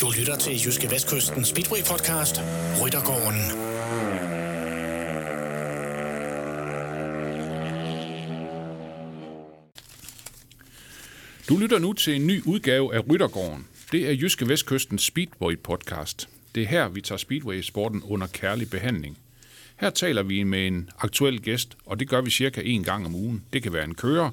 Du lytter til Jyske Vestkysten Speedway Podcast, Ryttergården. Du lytter nu til en ny udgave af Ryttergården. Det er Jyske Vestkysten Speedway Podcast. Det er her, vi tager Speedway-sporten under kærlig behandling. Her taler vi med en aktuel gæst, og det gør vi cirka en gang om ugen. Det kan være en kører.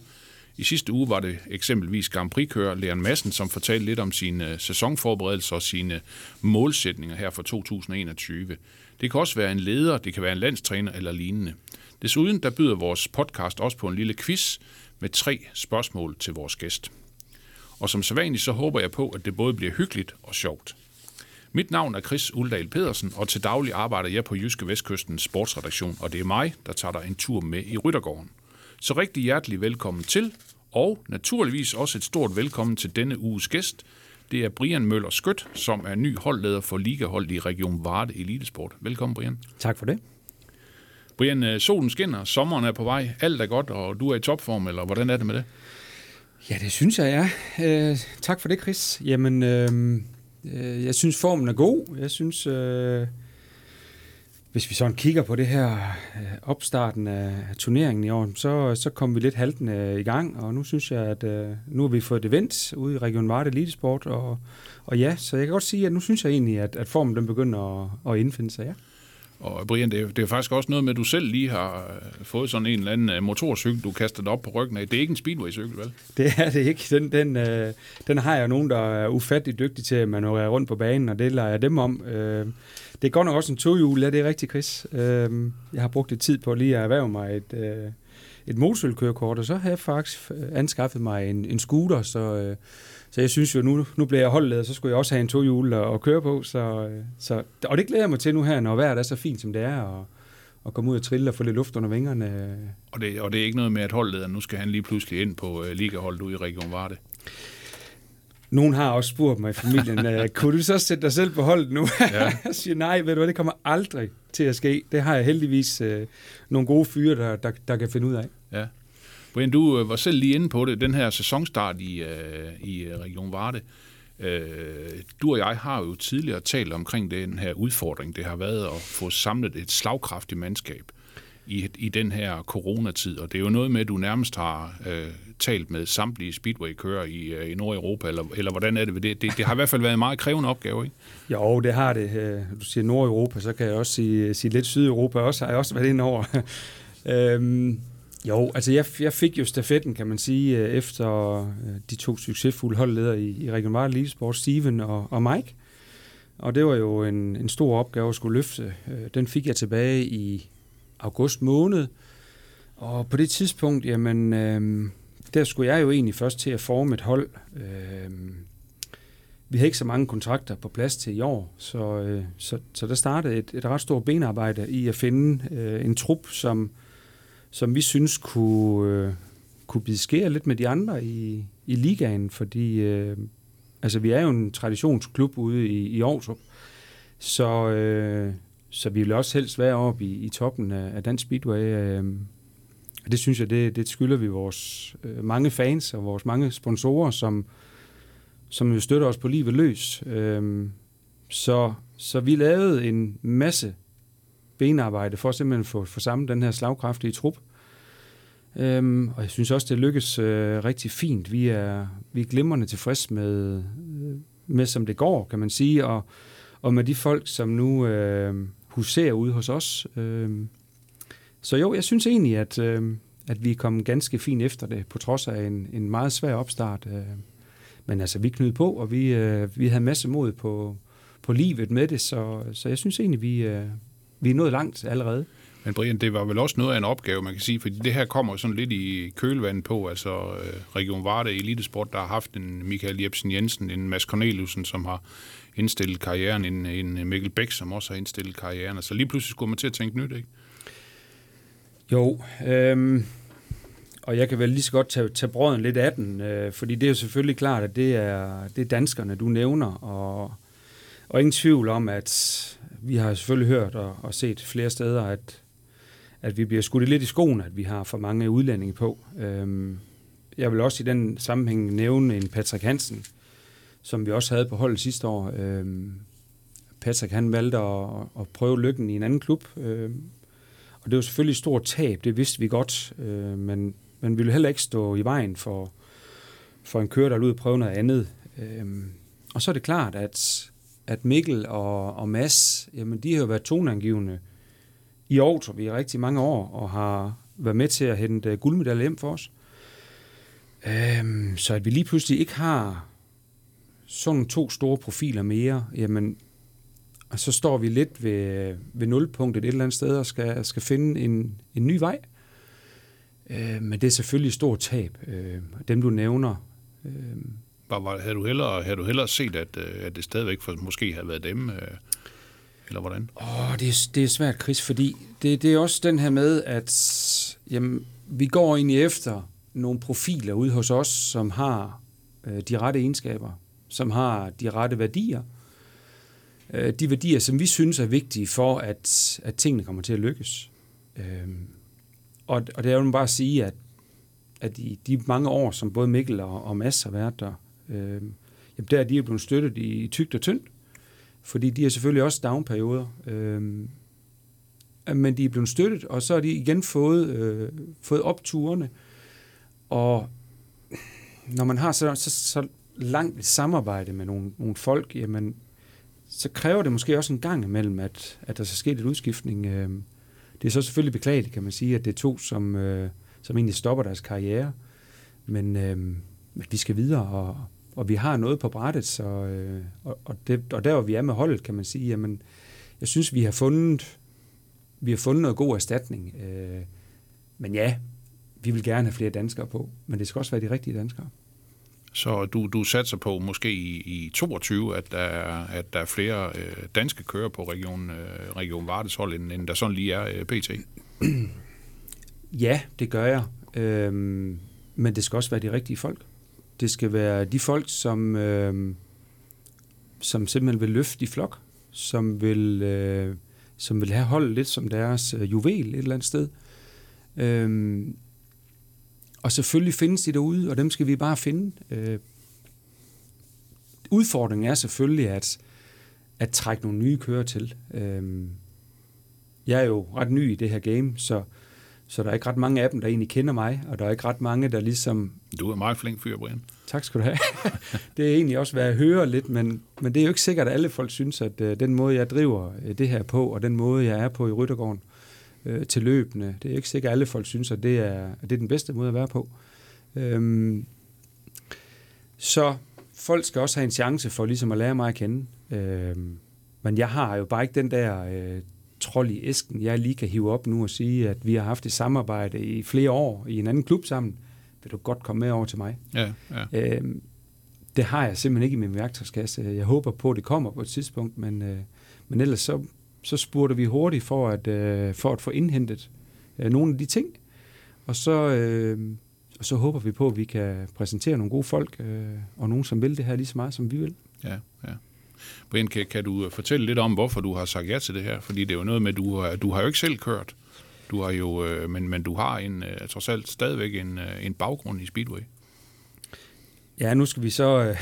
I sidste uge var det eksempelvis Grand Prix-kører Leon Madsen, som fortalte lidt om sine øh, sæsonforberedelser og sine øh, målsætninger her for 2021. Det kan også være en leder, det kan være en landstræner eller lignende. Desuden der byder vores podcast også på en lille quiz med tre spørgsmål til vores gæst. Og som sædvanligt så håber jeg på, at det både bliver hyggeligt og sjovt. Mit navn er Chris Uldal Pedersen, og til daglig arbejder jeg på Jyske Vestkystens sportsredaktion, og det er mig, der tager dig en tur med i Ryttergården. Så rigtig hjertelig velkommen til, og naturligvis også et stort velkommen til denne uges gæst. Det er Brian Møller Skødt, som er ny holdleder for ligaholdet i Region Varde Elitesport. Velkommen, Brian. Tak for det. Brian, øh, solen skinner, sommeren er på vej, alt er godt, og du er i topform, eller hvordan er det med det? Ja, det synes jeg, ja. Øh, tak for det, Chris. Jamen, øh, øh, jeg synes, formen er god. Jeg synes, øh, hvis vi sådan kigger på det her øh, opstarten af turneringen i år, så, så kom vi lidt haltende i gang, og nu synes jeg, at øh, nu har vi fået det vendt ude i Region Varde Elitesport, og, og ja, så jeg kan godt sige, at nu synes jeg egentlig, at, at formen den begynder at, at indfinde sig, ja. Og Brian, det er, det er faktisk også noget med, at du selv lige har øh, fået sådan en eller anden øh, motorcykel, du kaster op på ryggen af. Det er ikke en speedway-cykel, vel? Det er det ikke. Den, den, øh, den har jeg nogen, der er ufattelig dygtige til at manøvrere rundt på banen, og det lader jeg dem om. Øh, det er godt nok også en tohjul, ja, det er rigtigt, Chris. Øhm, jeg har brugt lidt tid på lige at erhverve mig et, øh, et motorcykelkørekort, og så har jeg faktisk øh, anskaffet mig en, en scooter, så... Øh, så jeg synes jo, nu, nu bliver jeg holdleder, så skulle jeg også have en tohjul at, at køre på. Så, øh, så, og det glæder jeg mig til nu her, når vejret er så fint, som det er, og, og komme ud og trille og få lidt luft under vingerne. Og det, og det er ikke noget med, at holdlederen nu skal han lige pludselig ind på øh, ligaholdet ude i Region Varde? Nogen har også spurgt mig i familien, uh, kunne du så sætte dig selv på holdet nu? Ja. jeg siger, nej, ved du hvad, det kommer aldrig til at ske. Det har jeg heldigvis uh, nogle gode fyre, der, der, der kan finde ud af. Ja. Brian, du øh, var selv lige inde på det, den her sæsonstart i, øh, i øh, Region Varde. Du og jeg har jo tidligere talt omkring den her udfordring, det har været at få samlet et slagkraftigt mandskab i, i den her coronatid, og det er jo noget med, at du nærmest har øh, talt med samtlige speedway-kører i, øh, i Nordeuropa, eller, eller hvordan er det ved det? det? Det har i hvert fald været en meget krævende opgave, ikke? Jo, det har det. Øh, du siger Nordeuropa, så kan jeg også sige, øh, sige lidt Sydeuropa også, har jeg også været ind over. øhm, jo, altså jeg, jeg fik jo stafetten, kan man sige, efter de to succesfulde holdledere i, i regional Sport, Steven og, og Mike. Og det var jo en, en stor opgave at skulle løfte. Den fik jeg tilbage i august måned. Og på det tidspunkt, jamen, øh, der skulle jeg jo egentlig først til at forme et hold. Øh, vi havde ikke så mange kontrakter på plads til i år, så, øh, så, så der startede et, et ret stort benarbejde i at finde øh, en trup, som som vi synes kunne, øh, kunne bide lidt med de andre i, i ligaen, fordi øh, altså, vi er jo en traditionsklub ude i, i Aarhus, så, øh, så vi vil også helst være oppe i, i toppen af, af Dansk Speedway. Øh, og det synes jeg, det, det skylder vi vores øh, mange fans og vores mange sponsorer, som, som jo støtter os på livet løs. Øhm, så, så vi lavede en masse benarbejde for simpelthen at få, få sammen den her slagkraftige trup. Øhm, og jeg synes også, det lykkes øh, rigtig fint. Vi er, vi er glimrende tilfreds med, øh, med, som det går, kan man sige, og, og med de folk, som nu øh, huserer ude hos os. Øh, så jo, jeg synes egentlig, at, øh, at vi er kommet ganske fint efter det, på trods af en, en meget svær opstart. Øh. Men altså, vi knød på, og vi, øh, vi havde masse mod på, på livet med det, så, så jeg synes egentlig, vi, øh, vi er nået langt allerede. Men Brian, det var vel også noget af en opgave, man kan sige, fordi det her kommer sådan lidt i kølvandet på, altså øh, Region Varde Elitesport, der har haft en Michael Jebsen Jensen, en Mads Corneliusen, som har indstillet karrieren, en, en Mikkel Bæk, som også har indstillet karrieren. Altså lige pludselig skulle man til at tænke nyt, ikke? Jo, øhm, og jeg kan vel lige så godt tage, tage brøden lidt af den, øh, fordi det er jo selvfølgelig klart, at det er, det er danskerne, du nævner, og, og ingen tvivl om, at vi har selvfølgelig hørt og, og set flere steder, at, at vi bliver skudt lidt i skoen, at vi har for mange udlændinge på. Øhm, jeg vil også i den sammenhæng nævne en Patrick Hansen, som vi også havde på holdet sidste år. Øhm, Patrick han valgte at, at prøve lykken i en anden klub, øhm, og det var selvfølgelig et stort tab, det vidste vi godt, øh, men, men vi ville heller ikke stå i vejen for, for en kører, der ud og prøve noget andet. Øh, og så er det klart, at, at Mikkel og, og Mads, jamen de har jo været toneangivende i Aarhus i rigtig mange år, og har været med til at hente øh, guldmedaljer hjem for os. Øhm, så at vi lige pludselig ikke har sådan to store profiler mere, jamen, og så står vi lidt ved, ved nulpunktet et eller andet sted og skal, skal finde en, en ny vej. Øh, men det er selvfølgelig et stort tab. Øh, dem du nævner. Øh, var, var, havde, du hellere, havde du hellere set, at, øh, at det stadigvæk for, måske havde været dem? Øh, eller hvordan? Åh, det, er, det er svært, Chris, fordi det, det er også den her med, at jamen, vi går egentlig efter nogle profiler ude hos os, som har øh, de rette egenskaber, som har de rette værdier. Øh, de værdier, som vi synes er vigtige for, at, at tingene kommer til at lykkes. Øh, og, og det er jo bare at sige, at, at i de mange år, som både Mikkel og, og Mads har været der, øh, jamen der er de blevet støttet i, i tygt og tyndt, fordi de har selvfølgelig også downperioder. Øh, men de er blevet støttet, og så har de igen fået, øh, fået opturene. Og når man har så, så, så langt et samarbejde med nogle, nogle folk, jamen, så kræver det måske også en gang imellem, at, at der så sker en udskiftning. Øh, det er så selvfølgelig beklageligt, kan man sige, at det er to, som, øh, som egentlig stopper deres karriere. Men øh, vi skal videre, og, og vi har noget på brættet, så, øh, og, og, det, og der hvor vi er med holdet, kan man sige, jamen, jeg synes, vi har fundet, vi har fundet noget god erstatning. Øh, men ja, vi vil gerne have flere danskere på, men det skal også være de rigtige danskere. Så du, du satser på måske i, i 22, at der, er, at der er flere øh, danske kører på Region, øh, Region Vardes hold, end, end der sådan lige er øh, PT? Ja, det gør jeg. Øhm, men det skal også være de rigtige folk. Det skal være de folk, som, øh, som simpelthen vil løfte i flok, som vil, øh, som vil have holdet lidt som deres øh, juvel et eller andet sted. Øhm, og selvfølgelig findes de derude, og dem skal vi bare finde. Øh, udfordringen er selvfølgelig at, at trække nogle nye kører til. Øh, jeg er jo ret ny i det her game, så så der er ikke ret mange af dem, der egentlig kender mig, og der er ikke ret mange, der ligesom... Du er meget flink fyr, Brian. Tak skal du have. det er egentlig også, hvad jeg hører lidt, men, men det er jo ikke sikkert, at alle folk synes, at uh, den måde, jeg driver uh, det her på, og den måde, jeg er på i Ryttergården uh, til løbende, det er ikke sikkert, at alle folk synes, at det er, at det er den bedste måde at være på. Um, så folk skal også have en chance for ligesom at lære mig at kende. Um, men jeg har jo bare ikke den der uh, trold i æsken, jeg lige kan hive op nu og sige, at vi har haft et samarbejde i flere år i en anden klub sammen. Vil du godt komme med over til mig? Ja, ja. Øhm, det har jeg simpelthen ikke i min værktøjskasse. Jeg håber på, at det kommer på et tidspunkt, men, øh, men ellers så, så spurgte vi hurtigt for at, øh, for at få indhentet øh, nogle af de ting. Og så, øh, og så håber vi på, at vi kan præsentere nogle gode folk, øh, og nogen, som vil det her lige så meget, som vi vil. Ja, ja. Brian, kan, kan du fortælle lidt om, hvorfor du har sagt ja til det her? Fordi det er jo noget med, at du, har, du har jo ikke selv kørt. Du har jo, øh, men, men du har en, øh, trods alt stadigvæk en, øh, en baggrund i Speedway. Ja, nu skal vi så...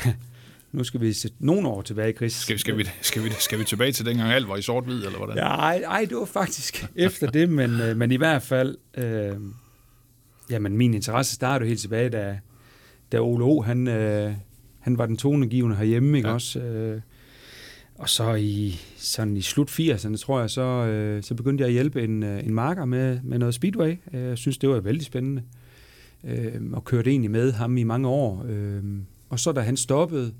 nu skal vi sætte nogle år tilbage, Chris. Skal, skal, vi, skal, vi, skal vi tilbage til dengang alt var i sort-hvid, eller hvordan? Ja, ej, det var faktisk efter det, men, men i hvert fald... Øh, jamen, min interesse startede helt tilbage, da, da Ole O, han, øh, han var den tonegivende herhjemme, ikke ja. også? Øh, og så i, sådan i slut 80'erne, tror jeg, så, øh, så begyndte jeg at hjælpe en, øh, en marker med, med noget speedway. Øh, jeg synes, det var vældig spændende. Øh, og kørte egentlig med ham i mange år. Øh, og så da han stoppede,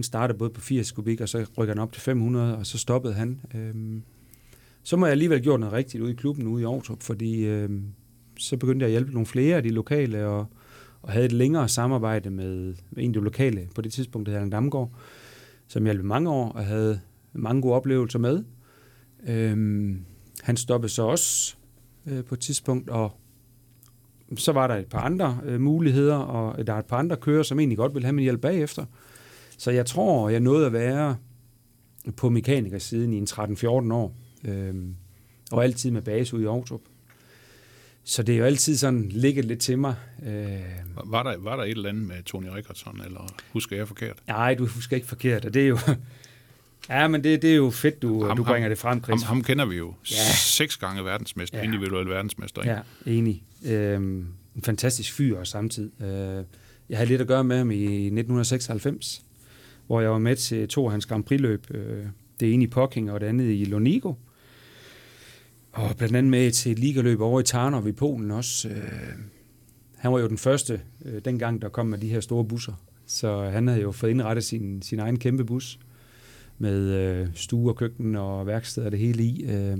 den startede både på 80 kubik, og så rykker han op til 500, og så stoppede han. Øhm, så må jeg alligevel gjort noget rigtigt ude i klubben ude i Aarhus, fordi øhm, så begyndte jeg at hjælpe nogle flere af de lokale, og, og havde et længere samarbejde med, en af de lokale på det tidspunkt, der hedder Damgaard som jeg hjalp mange år og havde mange gode oplevelser med. Øhm, han stoppede så også øh, på et tidspunkt, og så var der et par andre øh, muligheder, og der er et par andre kører, som egentlig godt vil have min hjælp bagefter. Så jeg tror, jeg nåede at være på mekanikersiden i en 13-14 år, øhm, og altid med base ude i Aarhus. så det er jo altid sådan ligget lidt til mig. Øh, Var der, var der et eller andet med Tony Rickardsson, eller husker jeg forkert? nej, du husker ikke forkert, og det er jo... ja, men det, det er jo fedt, du, Ham- du ham- bringer det frem, Chris. Ham, ham kender vi jo. Ja. Seks gange verdensmester, Ja. individuel verdensmester. Ikke? Ja, enig. Øhm, en fantastisk fyr også samtidig. Øh, jeg havde lidt at gøre med ham i 1996, hvor jeg var med til to af hans Grand Prix-løb. Øh, det ene i Pocking og det andet i Lonigo. Og blandt andet med til et ligaløb over i Tarnov i Polen også. Øh, han var jo den første øh, dengang, der kom med de her store busser. Så han havde jo fået indrettet sin, sin egen kæmpe bus med øh, stue og køkken og værksted og det hele i. Øh,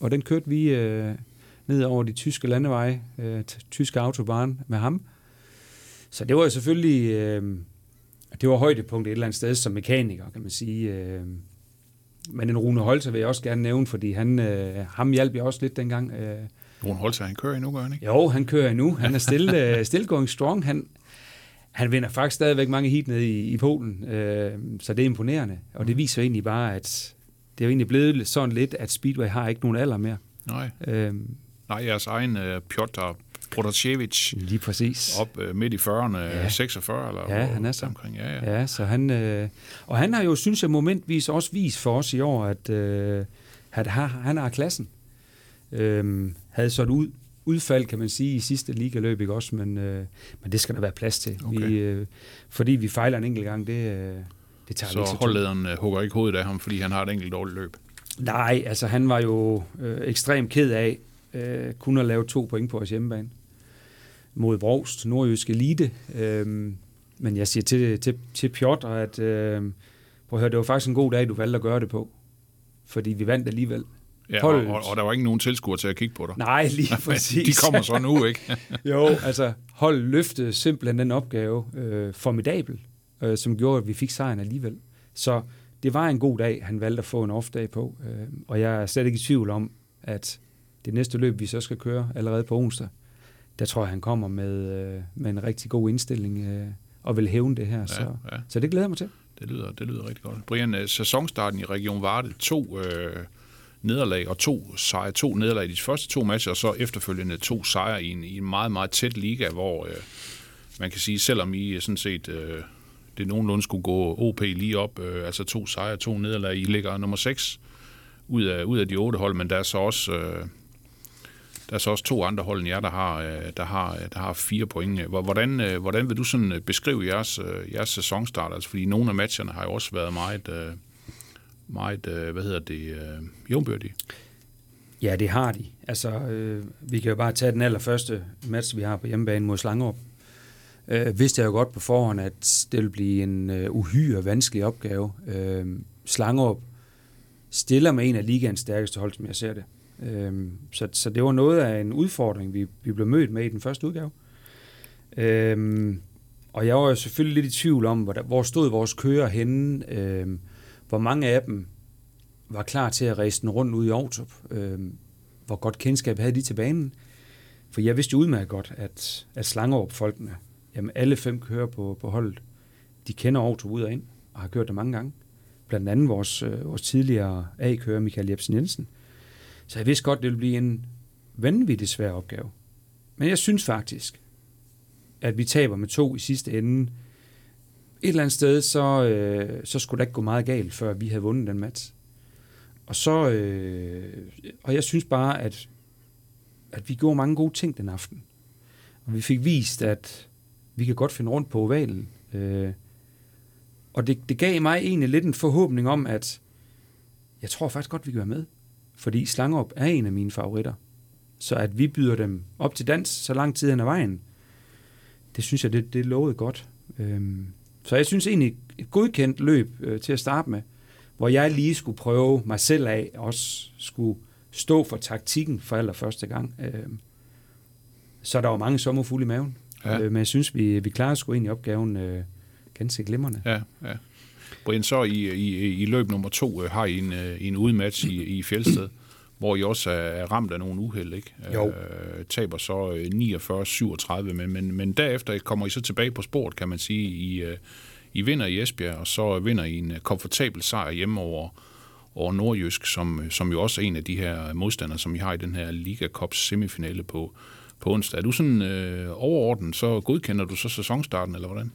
og den kørte vi øh, ned over de tyske landeveje, øh, tyske autobahn med ham. Så det var jo selvfølgelig, øh, det var højdepunkt et eller andet sted som mekaniker, kan man sige. Øh, men en Rune Holter vil jeg også gerne nævne, fordi han, øh, ham hjalp jeg også lidt dengang. Øh, Rune Holzer, han kører endnu, gør han ikke? jo, han kører endnu. Han er still, øh, still going strong. Han, han vinder faktisk stadigvæk mange heat nede i, i Polen, øh, så det er imponerende. Og det viser egentlig bare, at det er jo egentlig blevet sådan lidt, at Speedway har ikke nogen alder mere. Nej. Øh, Nej, jeres egen uh, Piotr Protasevich lige præcis. op uh, midt i 40'erne, Ja. ja. 46 eller Ja, hvor- han er så. omkring. Ja, ja. Ja, så han, øh, og han har jo, synes jeg, momentvis også vist for os i år, at, øh, at han, han har klassen. Øhm, havde så et ud, udfald, kan man sige, i sidste ligaløb, ikke også? Men, øh, men det skal der være plads til. Okay. Vi, øh, fordi vi fejler en enkelt gang, det, øh, det tager Så holdlederen uh, hugger ikke hovedet af ham, fordi han har et enkelt dårligt løb. Nej, altså han var jo øh, ekstremt ked af øh, kun at lave to point på vores hjemmebane mod Brogst, nordjysk elite. Øhm, men jeg siger til, til, til Piotr, at øh, prøv at høre, det var faktisk en god dag, du valgte at gøre det på. Fordi vi vandt alligevel. Ja, og, og, og, der var ikke nogen tilskuere til at kigge på dig. Nej, lige præcis. De kommer så nu, ikke? jo, altså hold løftede simpelthen den opgave øh, formidabel, øh, som gjorde, at vi fik sejren alligevel. Så det var en god dag, han valgte at få en off-dag på, øh, og jeg er slet ikke i tvivl om, at det næste løb, vi så skal køre allerede på onsdag, der tror jeg, han kommer med, øh, med en rigtig god indstilling øh, og vil hævne det her. Ja, så, ja. så det glæder jeg mig til. Det lyder, det lyder rigtig godt. Brian, øh, sæsonstarten i Region Varde, to øh, nederlag og to sejre, to nederlag i de første to matcher, og så efterfølgende to sejre i en, i en meget, meget tæt liga, hvor øh, man kan sige, selvom I sådan set øh, det nogenlunde skulle gå OP lige op, øh, altså to sejre, to nederlag, I ligger nummer 6 ud af, ud af de otte hold, men der er så også... Øh, der er så også to andre hold end jer, der har, øh, der har, øh, der har fire point. Hvordan, øh, hvordan vil du sådan beskrive jeres, jeres sæsonstart? Altså, fordi nogle af matcherne har jo også været meget, meget hvad hedder det, jombyrdige. Ja, det har de. Altså, øh, vi kan jo bare tage den allerførste match, vi har på hjemmebane mod Slangerup. Øh, vidste jeg jo godt på forhånd, at det ville blive en øh, uhyre vanskelig opgave. Øh, Slangerup stiller med en af ligaens stærkeste hold, som jeg ser det. Øh, så, så det var noget af en udfordring, vi, vi blev mødt med i den første udgave. Øh, og jeg var jo selvfølgelig lidt i tvivl om, hvor, der, hvor stod vores kører henne, øh, hvor mange af dem var klar til at ræse den rundt ud i Aarhus. Øh, hvor godt kendskab havde de til banen. For jeg vidste jo udmærket godt, at, at Slangerup-folkene, jamen alle fem kører på, på holdet, de kender Aarhus ud og ind, og har kørt det mange gange. Blandt andet vores, øh, vores tidligere A-kører, Michael Jebsen Jensen. Så jeg vidste godt, det ville blive en vanvittig svær opgave. Men jeg synes faktisk, at vi taber med to i sidste ende. Et eller andet sted, så, øh, så skulle det ikke gå meget galt, før vi havde vundet den match. Og så, øh, og jeg synes bare, at, at vi gjorde mange gode ting den aften. Og vi fik vist, at vi kan godt finde rundt på ovalen. Øh, og det, det gav mig egentlig lidt en forhåbning om, at jeg tror faktisk godt, vi kan være med. Fordi Slangerup er en af mine favoritter. Så at vi byder dem op til dans så lang tid hen ad vejen, det synes jeg, det, det lovede godt. Øhm, så jeg synes egentlig et godkendt løb øh, til at starte med, hvor jeg lige skulle prøve mig selv af, også skulle stå for taktikken for allerførste gang. Øhm, så der var mange sommerfugle i maven. Ja. Øh, men jeg synes, vi, vi klarede sgu egentlig opgaven øh, ganske glimrende. Ja, ja. Brian, så i, i, i løb nummer to øh, har I en, øh, en udmatch i, i Fjeldsted, hvor I også er, ramt af nogle uheld, ikke? Jo. Øh, taber så øh, 49-37, men, men, men derefter kommer I så tilbage på sporet, kan man sige. I, øh, I vinder i Esbjerg, og så vinder I en øh, komfortabel sejr hjemme over, over Nordjysk, som, som jo også er en af de her modstandere, som I har i den her Liga Cups semifinale på, på onsdag. Er du sådan øh, overordnet, så godkender du så sæsonstarten, eller hvordan?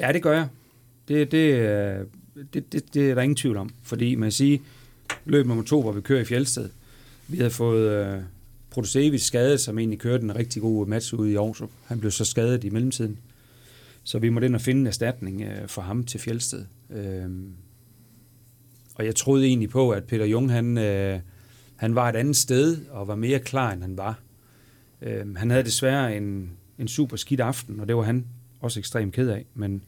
Ja, det gør jeg. Det, det, øh, det, det, det er der ingen tvivl om. Fordi man siger, løb nummer to, hvor vi kører i Fjeldsted. Vi havde fået øh, Protosevic skadet, som egentlig kørte en rigtig god match ude i Aarhus. Han blev så skadet i mellemtiden. Så vi måtte ind og finde en erstatning øh, for ham til Fjeldsted. Øh, og jeg troede egentlig på, at Peter Jung, han, øh, han var et andet sted og var mere klar, end han var. Øh, han havde desværre en, en super skidt aften, og det var han også ekstremt ked af, men,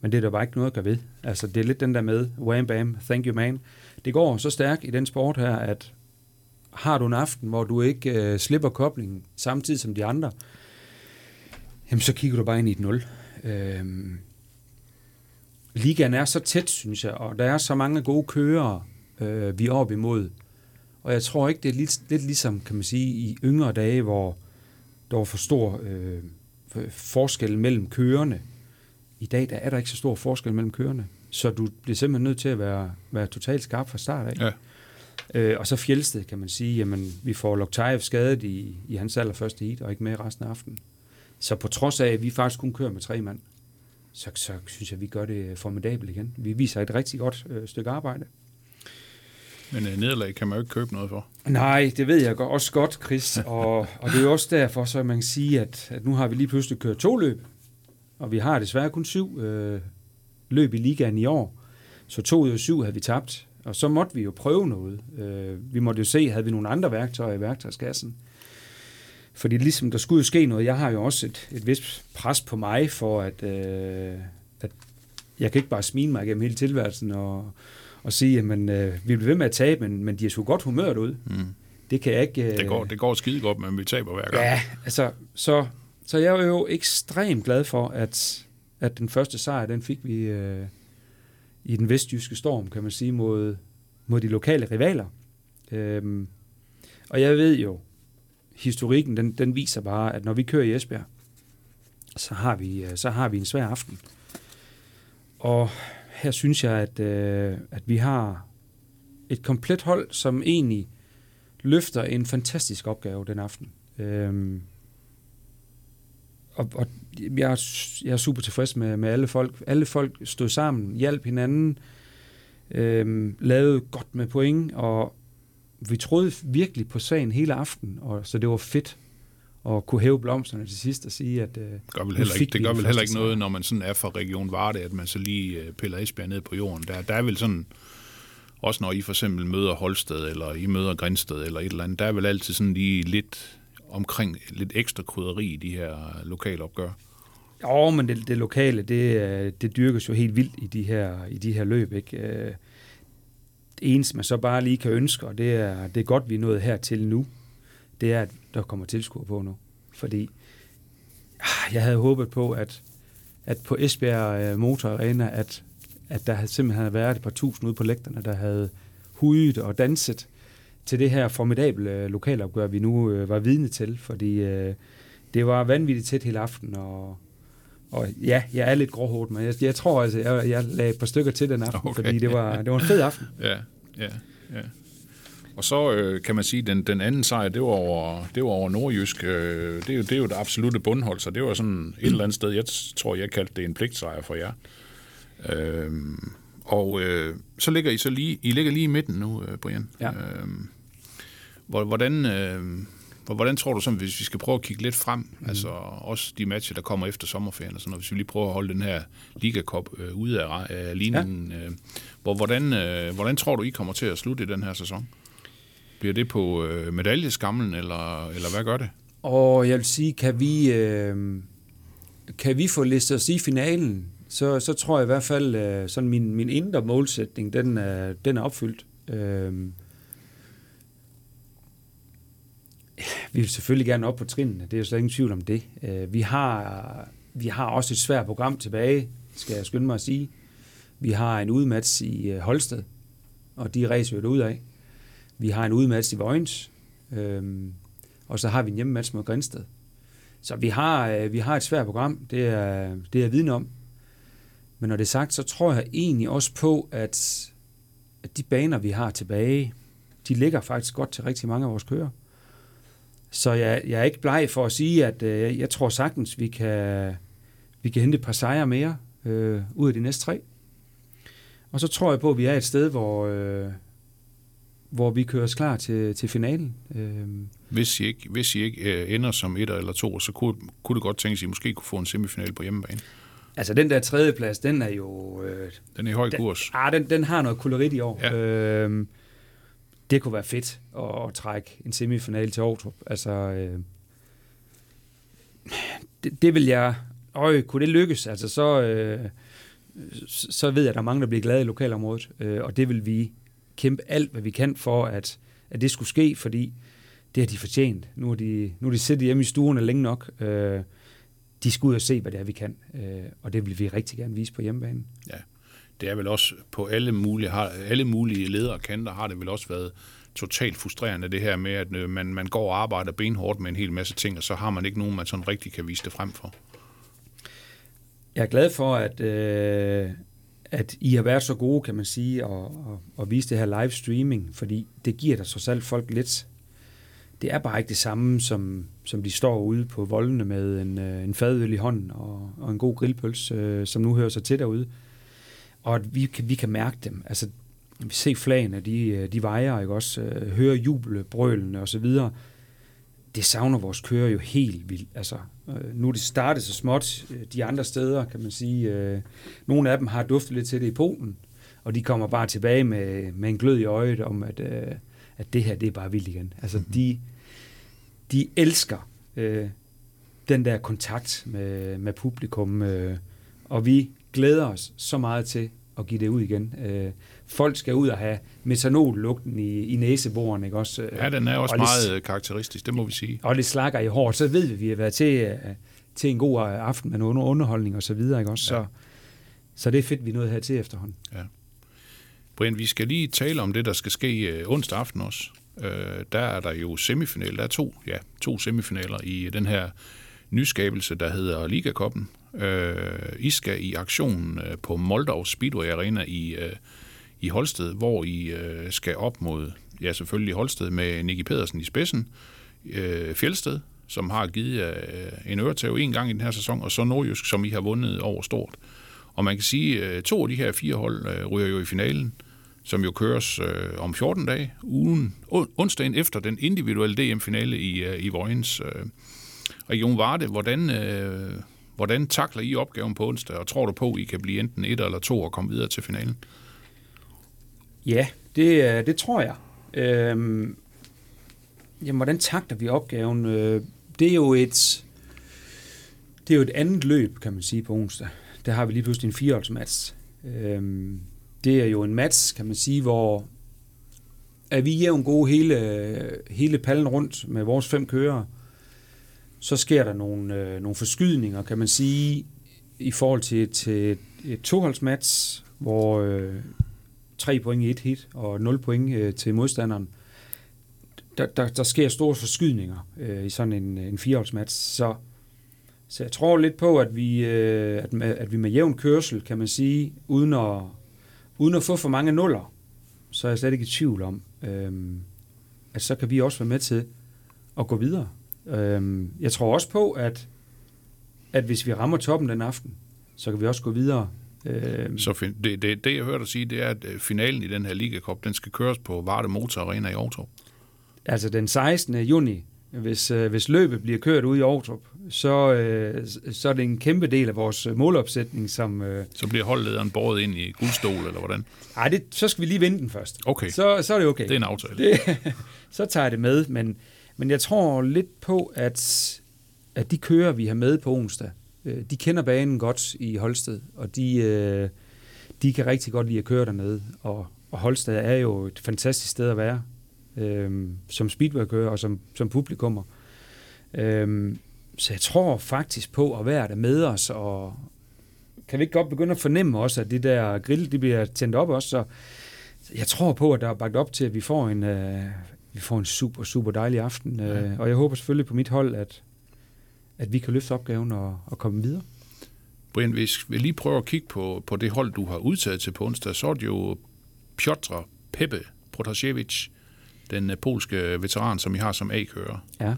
men det er der bare ikke noget at gøre ved. Altså, det er lidt den der med, wham bam, thank you man. Det går så stærkt i den sport her, at har du en aften, hvor du ikke øh, slipper koblingen samtidig som de andre, jamen så kigger du bare ind i et nul. Øhm, ligaen er så tæt, synes jeg, og der er så mange gode kørere, øh, vi er op imod. Og jeg tror ikke, det er lidt, lidt ligesom, kan man sige, i yngre dage, hvor der var for stor øh, forskel mellem kørende. I dag der er der ikke så stor forskel mellem kørende, så du bliver simpelthen nødt til at være, være totalt skarp fra start af. Ja. Øh, og så Fjeldsted, kan man sige, jamen, vi får Loktajev skadet i, i hans allerførste heat, og ikke med resten af aftenen. Så på trods af, at vi faktisk kun kører med tre mand, så, så synes jeg, at vi gør det formidabelt igen. Vi viser et rigtig godt øh, stykke arbejde. Men øh, nederlag kan man jo ikke købe noget for. Nej, det ved jeg også godt, Chris. Og, og det er jo også derfor, så man kan sige, at, at nu har vi lige pludselig kørt to løb, og vi har desværre kun syv øh, løb i ligaen i år. Så to ud af syv havde vi tabt, og så måtte vi jo prøve noget. Øh, vi måtte jo se, havde vi nogle andre værktøjer i værktøjskassen. Fordi ligesom der skulle jo ske noget. Jeg har jo også et, et vist pres på mig for, at, øh, at jeg kan ikke bare smile mig igennem hele tilværelsen og, og sige, at øh, vi bliver ved med at tabe, men, men de er sgu godt humørt ud. Mm. Det kan jeg ikke... Øh, det, går, det går skide godt, men vi taber hver gang. Ja, altså, så, så jeg er jo ekstremt glad for, at, at den første sejr, den fik vi øh, i den vestjyske storm, kan man sige, mod, mod de lokale rivaler. Øhm, og jeg ved jo, historikken, den, den viser bare, at når vi kører i Esbjerg, så har vi, øh, så har vi en svær aften. Og her synes jeg, at, øh, at vi har et komplet hold, som egentlig løfter en fantastisk opgave den aften. Øhm, og, og jeg, er, jeg er super tilfreds med, med alle folk. Alle folk stod sammen, hjalp hinanden, øhm, lavede godt med point, og vi troede virkelig på sagen hele aften, og så det var fedt at kunne hæve blomsterne til sidst og sige, at øh, det gør vel heller ikke, det gør vel heller ikke noget, når man sådan er fra Region Varde, at man så lige øh, piller Esbjerg ned på jorden. Der, der er vel sådan, også når I for eksempel møder Holsted, eller I møder Grænsted, eller et eller andet, der er vel altid sådan lige lidt omkring lidt ekstra krydderi i de her lokale opgør. Jo, men det, det lokale, det, øh, det dyrkes jo helt vildt i de her, i de her løb. Ikke? Øh, det eneste, man så bare lige kan ønske, og det er, det er godt, vi er nået hertil nu, det er, at der kommer tilskuer på nu. Fordi ah, jeg havde håbet på, at, at på Esbjerg øh, Motor Arena, at, at der havde simpelthen havde været et par tusind ude på lægterne, der havde hudet og danset til det her formidable øh, lokalopgør, vi nu øh, var vidne til, fordi øh, det var vanvittigt tæt hele aften, og, og ja, jeg er lidt gråhårdt, men jeg, jeg tror altså, jeg, jeg lagde et par stykker til den aften, okay. fordi det var, det var en fed aften. ja, ja, ja. Og så øh, kan man sige, at den, den anden sejr, det var over, det var over Nordjysk. Øh, det, er jo, det er jo det absolute bundhold, så det var sådan et eller andet sted, jeg tror, jeg kaldte det en pligtsejr for jer. Øh, og øh, så ligger I så lige, I ligger lige i midten nu, øh, Brian. Ja. Øh, hvordan, øh, hvordan tror du, så, hvis vi skal prøve at kigge lidt frem, mm. altså også de matcher, der kommer efter sommerferien, og sådan noget, hvis vi lige prøver at holde den her Liga Cup øh, ude af, af ligningen, ja. øh, hvor, hvordan, øh, hvordan tror du, I kommer til at slutte i den her sæson? Bliver det på øh, medaljeskamlen, eller, eller hvad gør det? Og jeg vil sige, kan vi, øh, kan vi få listet os i finalen, så, så tror jeg i hvert fald, øh, sådan min, min indre målsætning, den er, den er opfyldt. Øh, vi vil selvfølgelig gerne op på trinene, det er jo slet ingen tvivl om det. Øh, vi, har, vi har også et svært program tilbage, skal jeg skynde mig at sige. Vi har en udmatch i øh, Holsted, og de ræser jo ud af. Vi har en udmatch i Vojens, øhm, og så har vi en hjemmematch mod Grænsted. Så vi har, øh, vi har et svært program, det er, det er jeg viden om. Men når det er sagt, så tror jeg egentlig også på, at, at de baner, vi har tilbage, de ligger faktisk godt til rigtig mange af vores kører. Så jeg, jeg er ikke bleg for at sige, at øh, jeg tror sagtens, vi kan, vi kan hente et par sejre mere øh, ud af de næste tre. Og så tror jeg på, at vi er et sted, hvor, øh, hvor vi kører os klar til, til finalen. Øh, Hvis I ikke, hvis I ikke øh, ender som et eller to, så kunne, kunne det godt tænkes, at I måske kunne få en semifinal på hjemmebane. altså den der tredjeplads, den er jo... Øh, Den er i høj Den- kurs. Ah, den, den har noget kolorit i år. Ja. Øhm, det kunne være fedt at, at trække en semifinal til Aarhus. Altså, øh, det, det vil jeg... Øj, kunne det lykkes, altså så, øh, så ved jeg, at der er mange, der bliver glade i lokalområdet. Øh, og det vil vi kæmpe alt, hvad vi kan for, at, at det skulle ske, fordi det har de fortjent. Nu har de, nu har de siddet hjemme i stuerne længe nok. Øh, de skal ud og se, hvad det er, vi kan. Øh, og det vil vi rigtig gerne vise på hjemmebanen. Ja. Det er vel også på alle mulige, har, alle mulige ledere og kanter har det vel også været totalt frustrerende det her med, at øh, man, man går og arbejder benhårdt med en hel masse ting, og så har man ikke nogen, man sådan rigtig kan vise det frem for. Jeg er glad for, at, øh, at I har været så gode, kan man sige, og, og, at vise det her live streaming, fordi det giver da trods alt folk lidt. Det er bare ikke det samme, som, som de står ude på voldene med en, øh, en fadøl i hånden og, og en god grillpøls, øh, som nu hører sig til derude. Og at vi, kan, vi kan mærke dem. Altså, vi ser flagene, de, øh, de vejer, ikke også? Øh, høre jubelbrølene og så videre. Det savner vores kører jo helt vildt. Altså, øh, nu det startet så småt de andre steder, kan man sige. Nogle af dem har duftet lidt til det i Polen, og de kommer bare tilbage med, med en glød i øjet om, at, at det her, det er bare vildt igen. Altså, Mhm. de, de elsker øh, den der kontakt med, med publikum, øh, og vi glæder os så meget til at give det ud igen. Øh, folk skal ud og have metanollugten i, i næseboren, ikke også? Ja, den er også og lidt- meget øh, karakteristisk, det må vi sige. og lidt slakker i hårdt, så ved vi, at vi har været til, øh, til en god aften med noget underholdning og så videre, ikke også? Ja. Så, så det er fedt, vi nået her til efterhånden. Brian, vi skal lige tale om det, der skal ske øh, onsdag aften også. Øh, der er der jo semifinal. Der er to, ja, to semifinaler i den her nyskabelse, der hedder Ligakoppen. Øh, I skal i aktion øh, på Moldov Speedway Arena i, øh, i Holsted, hvor I øh, skal op mod, ja selvfølgelig Holsted med Nicky Pedersen i spidsen, øh, Fjelsted, som har givet øh, en øretæv en gang i den her sæson, og så Nordjysk, som I har vundet over stort. Og man kan sige, at to af de her fire hold øh, ryger jo i finalen, som jo køres øh, om 14 dage, ugen, on, onsdagen efter den individuelle DM-finale i, øh, i Vojens. Øh. Region Varde, hvordan, øh, hvordan takler I opgaven på onsdag, og tror du på, at I kan blive enten et eller to og komme videre til finalen? Ja, det, øh, det tror jeg. Øhm, jamen, hvordan takter vi opgaven? Øh, det er jo et det er jo et andet løb, kan man sige, på onsdag. Der har vi lige pludselig en fireholdsmatch. Øhm, det er jo en match, kan man sige, hvor er vi jævn gode hele, hele pallen rundt med vores fem kører, så sker der nogle, øh, nogle forskydninger, kan man sige, i forhold til, til et toholdsmatch, hvor øh, 3 point i et hit og 0 point øh, til modstanderen. Der, der, der sker store forskydninger øh, i sådan en, en fireholdsmatch, så, så jeg tror lidt på, at vi, øh, at, med, at vi med jævn kørsel, kan man sige, uden at, uden at få for mange nuller, så er jeg slet ikke i tvivl om, øh, at så kan vi også være med til at gå videre. Øh, jeg tror også på, at, at hvis vi rammer toppen den aften, så kan vi også gå videre Øh, Så det, det, det, jeg hørte dig sige, det er, at øh, finalen i den her Liga Cup, den skal køres på Varde Motor Arena i Aarhus. Altså den 16. juni, hvis, øh, hvis løbet bliver kørt ud i Aarhus, så, øh, så er det en kæmpe del af vores målopsætning, som... Øh, Så bliver holdlederen båret ind i guldstol, eller hvordan? ej, det, så skal vi lige vinde den først. Okay, Så, så er det okay. det er en aftale. det, så tager jeg det med, men, men jeg tror lidt på, at, at de kører, vi har med på onsdag, øh, de kender banen godt i Holsted, og de, øh, de kan rigtig godt lide at køre dernede, og, og Holsted er jo et fantastisk sted at være, øh, som speedway-kører og som, som publikummer. Øh, så jeg tror faktisk på at være der med os, og kan vi ikke godt begynde at fornemme også, at det der grill, de bliver tændt op også, så jeg tror på, at der er bagt op til, at vi får en, øh, vi får en super, super dejlig aften. Ja. Øh, og jeg håber selvfølgelig på mit hold, at, at vi kan løfte opgaven og, og komme videre. Brian, hvis vi lige prøver at kigge på, på det hold, du har udtaget til på onsdag, så er det jo Piotr Pepe Protasevich, den øh, polske veteran, som I har som A-kører. Ja.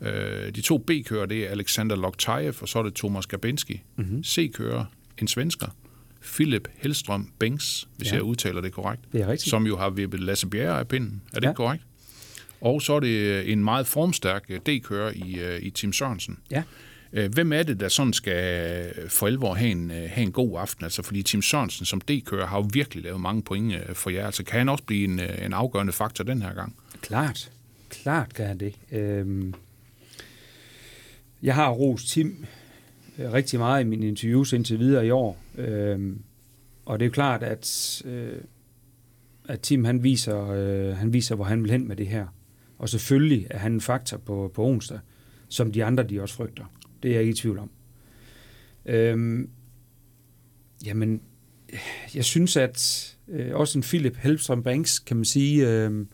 Øh, de to B-kører, det er Alexander Loktajev, og så er det Thomas Gabinski. Mm-hmm. C-kører, en svensker, Philip Hellstrøm Banks, hvis ja. jeg udtaler det korrekt. Det er rigtigt. Som jo har vippet Lasse Bjerre af pinden. Er det Ja. ikke korrekt? Og så er det en meget formstærk øh, D-kører i, øh, i Tim Sørensen. Ja. Øh, Hvem er det, der sådan skal for alvor have en, øh, have en god aften? Altså, fordi Tim Sørensen som D-kører har jo virkelig lavet mange point øh, for jer. Altså, kan han også blive en, øh, en afgørende faktor den her gang? Klart. Klart kan han det. Øhm, jeg har rost Tim øh, rigtig meget i mine interviews indtil videre i år. Øhm, og det er jo klart, at, øh, at Tim han viser, øh, han viser, hvor han vil hen med det her. Og selvfølgelig er han en faktor på, på onsdag, som de andre de også frygter. Det er jeg ikke i tvivl om. Øhm, jamen, jeg synes, at øh, også en Philip Helmstrøm Banks, kan man sige, øh,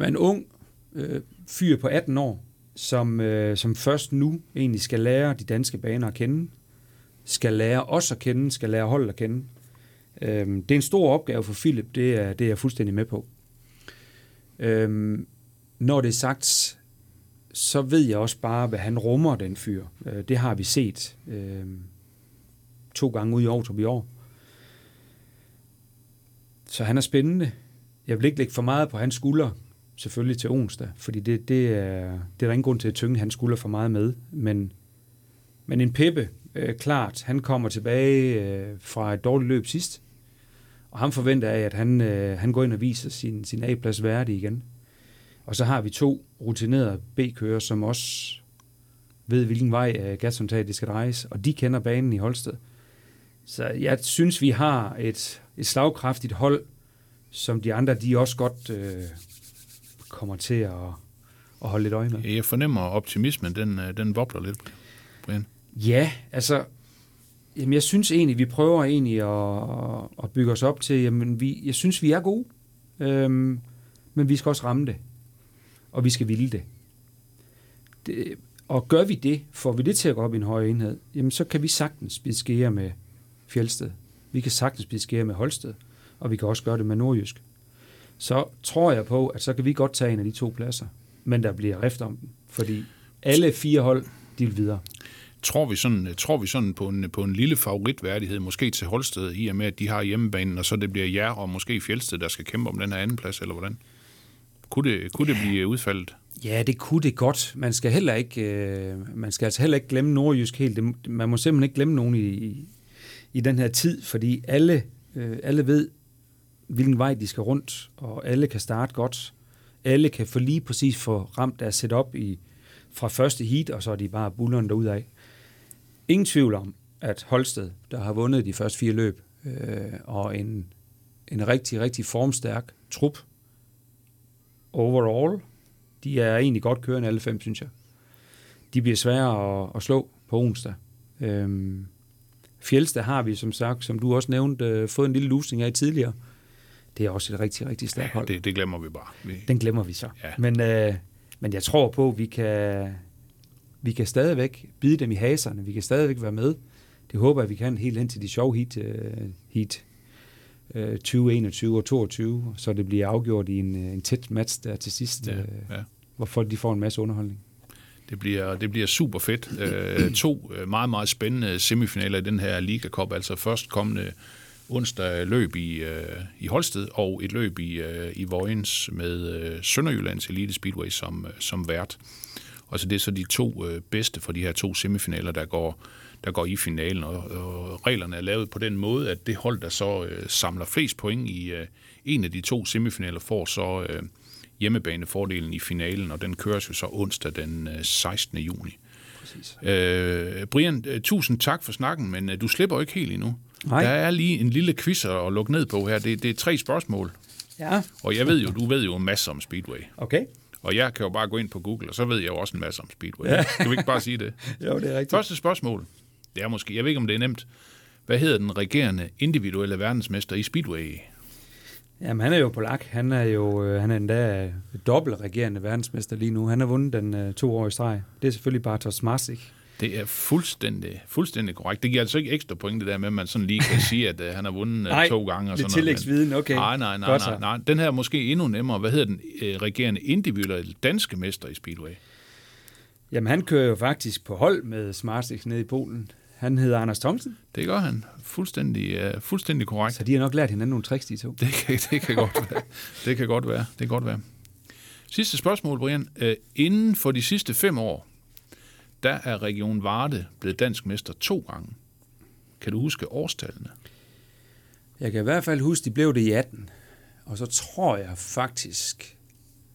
er en ung øh, fyr på 18 år, som, øh, som først nu egentlig skal lære de danske baner at kende, skal lære os at kende, skal lære holdet at kende. Øh, det er en stor opgave for Philip, det er, det er jeg fuldstændig med på. Øh, når det er sagt, så ved jeg også bare, hvad han rummer, den fyr. Øh, det har vi set øh, to gange ude i Aarhus i år. Så han er spændende. Jeg vil ikke lægge for meget på hans skulder, selvfølgelig til onsdag, fordi det, det, er, det er der ingen grund til at tynge hans skulder for meget med. Men, men en Peppe, øh, klart, han kommer tilbage øh, fra et dårligt løb sidst, og ham forventer jeg, at han, øh, han går ind og viser sin, sin A-plads værdig igen. Og så har vi to rutinerede B-kører, som også ved, hvilken vej øh, gashåndtaget det skal drejes, og de kender banen i Holsted. Så jeg synes, vi har et, et slagkraftigt hold, som de andre, de også godt øh, kommer til at, at holde lidt øje med. Jeg fornemmer optimismen, den, øh, den vobler lidt, Brian. Ja, altså, jamen jeg synes egentlig, vi prøver egentlig at, at bygge os op til, jamen vi, jeg synes, vi er gode, øhm, men vi skal også ramme det, og vi skal ville det. det. Og gør vi det, får vi det til at gå op i en høj enhed, jamen så kan vi sagtens beskære med Fjeldsted. Vi kan sagtens beskære med Holsted, og vi kan også gøre det med Nordjysk. Så tror jeg på, at så kan vi godt tage en af de to pladser, men der bliver rift om den, fordi alle fire hold, de vil videre. Tror vi sådan, øh, tror vi sådan på, en, på en lille favoritværdighed, måske til Holsted, i og med, at de har hjemmebanen, og så det bliver jer og måske Fjeldsted, der skal kæmpe om den her anden plads, eller hvordan? Kunne det, kunne det blive udfaldet? Ja, det kunne det godt. Man skal heller ikke, øh, man skal altså heller ikke glemme Nordjysk helt. Det, man må simpelthen ikke glemme nogen i, i, i den her tid, fordi alle, øh, alle ved, hvilken vej de skal rundt, og alle kan starte godt. Alle kan få lige præcis få ramt deres setup i, fra første heat, og så er de bare bullerne derudad. Ingen tvivl om, at Holsted, der har vundet de første fire løb, øh, og en, en rigtig, rigtig formstærk trup overall, de er egentlig godt kørende alle fem, synes jeg. De bliver svære at, at slå på onsdag. Øhm, Fjeldsted har vi, som sagt, som du også nævnte, øh, fået en lille lusning af tidligere. Det er også et rigtig, rigtig stærkt hold. Det, det glemmer vi bare. Vi, Den glemmer vi så. Ja. Men, øh, men jeg tror på, at vi kan, vi kan stadigvæk bide dem i haserne. Vi kan stadigvæk være med. Det håber jeg, vi kan helt hen til de sjove heat, øh, heat øh, 20, 21 og 22, så det bliver afgjort i en, øh, en tæt match der til sidst, ja, øh, ja. hvor folk de får en masse underholdning. Det bliver, det bliver super fedt. Øh, to øh, meget, meget spændende semifinaler i den her Liga Cup. Altså først kommende onsdag løb i, øh, i Holsted og et løb i, øh, i Vojens med øh, Sønderjyllands Elite Speedway som, som vært. Og så det er så de to øh, bedste for de her to semifinaler, der går, der går i finalen. Og, og reglerne er lavet på den måde, at det hold, der så øh, samler flest point i øh, en af de to semifinaler, får så øh, hjemmebanefordelen i finalen, og den køres jo så onsdag den øh, 16. juni. Præcis. Øh, Brian, øh, tusind tak for snakken, men øh, du slipper jo ikke helt endnu. Nej. Der er lige en lille quiz at lukke ned på her. Det, det er tre spørgsmål, Ja, og jeg ved jo, du ved jo en masse om Speedway. okay. Og jeg kan jo bare gå ind på Google, og så ved jeg jo også en masse om Speedway. Ja. Kan vi ikke bare sige det? Jo, det er rigtigt. Første spørgsmål. Det er måske, jeg ved ikke, om det er nemt. Hvad hedder den regerende individuelle verdensmester i Speedway? Jamen, han er jo polak. Han er jo øh, han er endda dobbelt regerende verdensmester lige nu. Han har vundet den øh, to år i streg. Det er selvfølgelig Bartosz Marcik. Det er fuldstændig, fuldstændig korrekt. Det giver altså ikke ekstra point, det der med, at man sådan lige kan sige, at uh, han har vundet uh, Nej, to gange. Og sådan noget. tillægsviden, okay. Nej, nej, nej, nej, nej. Den her er måske endnu nemmere. Hvad hedder den uh, regerende individuelle danske mester i Speedway? Jamen, han kører jo faktisk på hold med Smartix nede i Polen. Han hedder Anders Thomsen. Det gør han. Fuldstændig, uh, fuldstændig korrekt. Så de har nok lært hinanden nogle tricks, de to. Det kan, det kan godt være. Det kan godt være. Det kan godt være. Sidste spørgsmål, Brian. Uh, inden for de sidste fem år, der er Region Varde blevet dansk mester to gange. Kan du huske årstallene? Jeg kan i hvert fald huske, de blev det i 18. Og så tror jeg faktisk,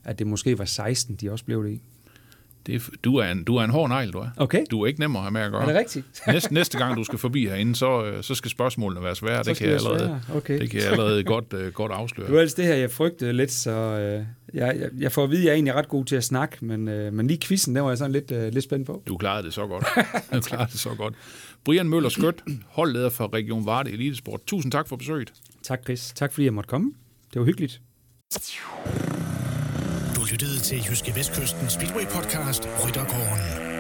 at det måske var 16, de også blev det i. Det er, du, er en, du er en hård negl, du er. Okay. Du er ikke nem at have med at gøre. Er det rigtigt? næste, næste gang, du skal forbi herinde, så, øh, så skal spørgsmålene være svære. Det kan, jeg allerede. Okay. det kan jeg allerede godt, uh, godt afsløre. Det var altså det her, jeg frygtede lidt, så øh, jeg, jeg, jeg får at vide, at jeg er egentlig ret god til at snakke, men, øh, men lige quizzen, der var jeg sådan lidt, øh, lidt spændt på. Du klarede det så godt. Du klarede det så godt. Brian Møller Skødt, holdleder for Region Varde Elitesport. Tusind tak for besøget. Tak, Chris. Tak, fordi jeg måtte komme. Det var hyggeligt. Du lyttede til Jyske Vestkysten Speedway Podcast Ryttergården.